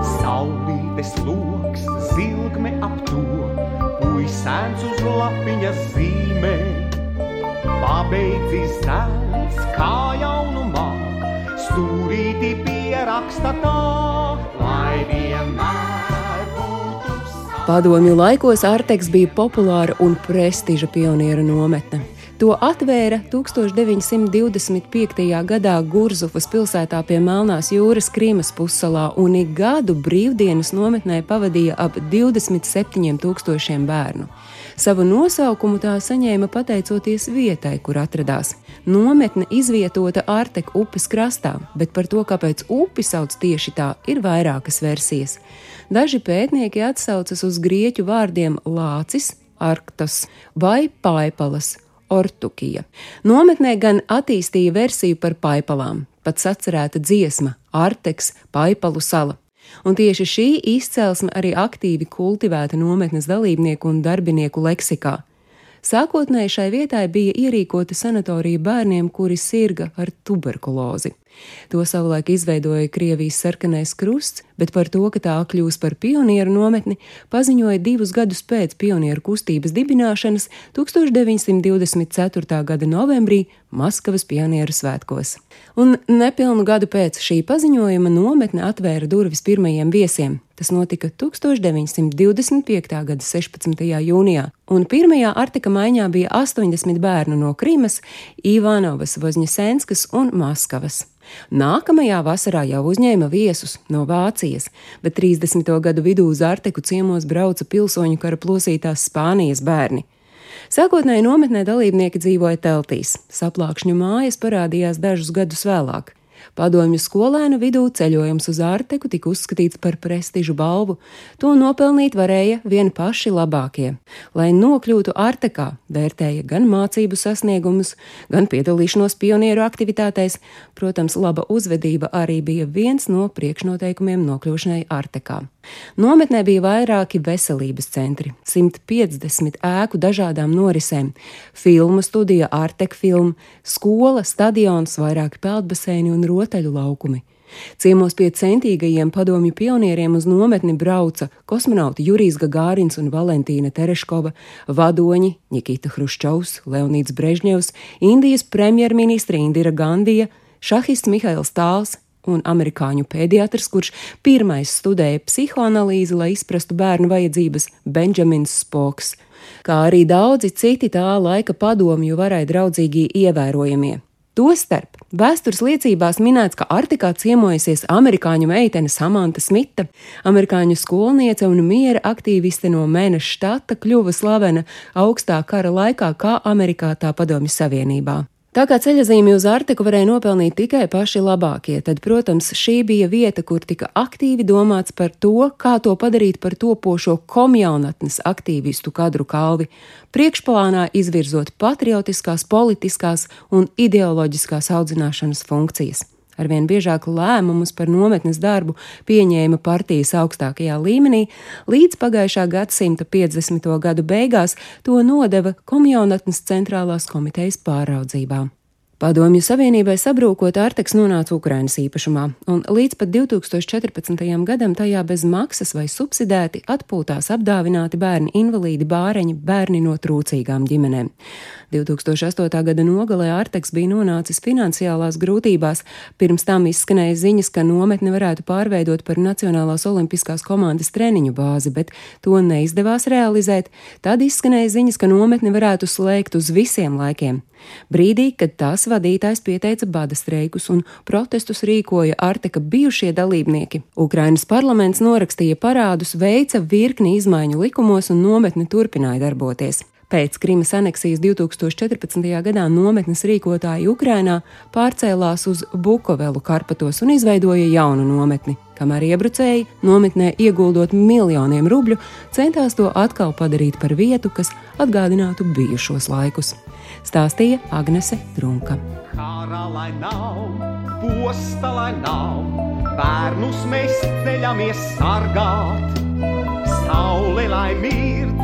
Saulītes loks, zilgme ap to, puisēns uz lapiņas zīmē. Pabeidzis zēns, kā jaunumā, stūrīti pieraksta tā, lai vienmēr būtu. Padomju laikos Arteks bija populāra un prestiža pionieru nometne. To atvēra 1925. gadā Gurzufas pilsētā pie Melnās jūras Krīmas pussalā, un ik gadu brīvdienas nometnē pavadīja ap 27 tūkstošiem bērnu. Savu nosaukumu tā saņēma pateicoties vietai, kur atradās. Nometne izvietota Arteku upes krastā, bet par to, kāpēc upi sauc tieši tā, ir vairākas versijas. Daži pētnieki atsaucas uz grieķu vārdiem lācis, arktas vai paipalas Ortukija. Nometnē gan attīstīja versiju par paipalām, pat sacerēta dziesma Arteks Paipalu sala. Un tieši šī izcelsme arī aktīvi kultivēta nometnes dalībnieku un darbinieku leksikā. Sākotnēji šai vietai bija ierīkota sanatorija bērniem, kuri sirga ar tuberkulozi. To savulaik izveidoja Krievijas sarkanais krusts, bet par to, ka tā kļūs par pionieru nometni, paziņoja divus gadus pēc pionieru kustības dibināšanas 1924. gada novembrī Maskavas pionieru svētkos. Un nepilnu gadu pēc šī paziņojuma nometne atvēra durvis pirmajiem viesiem. Tas notika 1925. gada 16. jūnijā, un pirmajā Artika maiņā bija 80 bērnu no Krimas, Ivanovas, Vozņasenskas un Maskavas. Nākamajā vasarā jau uzņēma viesus no Vācijas, bet 30. gadu vidū uz Arteku ciemos brauca pilsoņu kara plosītās Spānijas bērni. Sākotnēji nometnē dalībnieki dzīvoja teltīs, saplākšņu mājas parādījās dažus gadus vēlāk. Padomju skolēnu vidū ceļojums uz Ārteku tika uzskatīts par prestižu balvu. To nopelnīt varēja vien paši labākie. Lai nokļūtu Ārtekā, vērtēja gan mācību sasniegumus, gan piedalīšanos pionieru aktivitātēs. Protams, laba uzvedība arī bija viens no priekšnoteikumiem nokļūšanai Ārtekā. Nometnē bija vairāki veselības centri, 150 ēku dažādām norisēm, filmu studija, ārtek filma, skola, stadions, vairāki peldbaseini un rotaļu laukumi. Ciemos pie centīgajiem padomju pionieriem uz nometni brauca kosmonauti Jurijs Gagārins un Valentīna Tereškova, vadoņi Nikita Hruščovs, Leonīds Brežņevs, Indijas premjerministra Indira Gandija, šahists Mihails Tāls, un amerikāņu pēdiatrs, kurš pirmais studēja psihoanalīzi, lai izprastu bērnu vajadzības, Benjamins Spoks, kā arī daudzi citi tā laika padomju varai draudzīgi ievērojamie. Tostarp vēstures liecībās minēts, ka Arktikā ciemojusies amerikāņu meitene Samanta Smita, amerikāņu skolniece un miera aktīviste no Mēneša štata, kļuva slavena augstā kara laikā kā Amerikā, tā Padomju Savienībā. Tā kā ceļazīmi uz Arktiku varēja nopelnīt tikai paši labākie, tad, protams, šī bija vieta, kur tika aktīvi domāts par to, kā to padarīt par topošo komjaunatnes aktīvistu kadru kalvi, priekšplānā izvirzot patriotiskās, politiskās un ideoloģiskās audzināšanas funkcijas. Arvien biežāk lēmumus par nometnes darbu pieņēma partijas augstākajā līmenī, līdz pagājušā gadsimta 50. gadu beigās to nodeva Komjaunatnes centrālās komitejas pāraudzībā. Padomju Savienībai sabrūkot, Arteks nonāca Ukrainas īpašumā, un līdz pat 2014. gadam tajā bez maksas vai subsidēti atpūtās apdāvināti bērni invalīdi bāreņi, bērni no trūcīgām ģimenēm. 2008. gada nogalē Arteks bija nonācis finansiālās grūtībās, pirms tam izskanēja ziņas, ka nometni varētu pārveidot par Nacionālās olimpiskās komandas treniņu bāzi, bet to neizdevās realizēt. Tad izskanēja ziņas, ka nometni varētu slēgt uz visiem laikiem. Brīdī, kad tās vadītājs pieteica bada streikus un protestus rīkoja Arteka bijušie dalībnieki, Ukrainas parlaments norakstīja parādus, veica virkni izmaiņu likumos un nometne turpināja darboties. Pēc Krimas aneksijas 2014. gadā nometnes rīkotāji Ukrainā pārcēlās uz Bukovelu Karpatos un izveidoja jaunu nometni, kamēr iebrucēji nometnē ieguldot miljoniem rubļu, centās to atkal padarīt par vietu, kas atgādinātu bijušos laikus stāstīja Agnese Trunka. Kara lai nav, posta lai nav, bērnus mēs ceļamies sargāt. Saule lai mirt,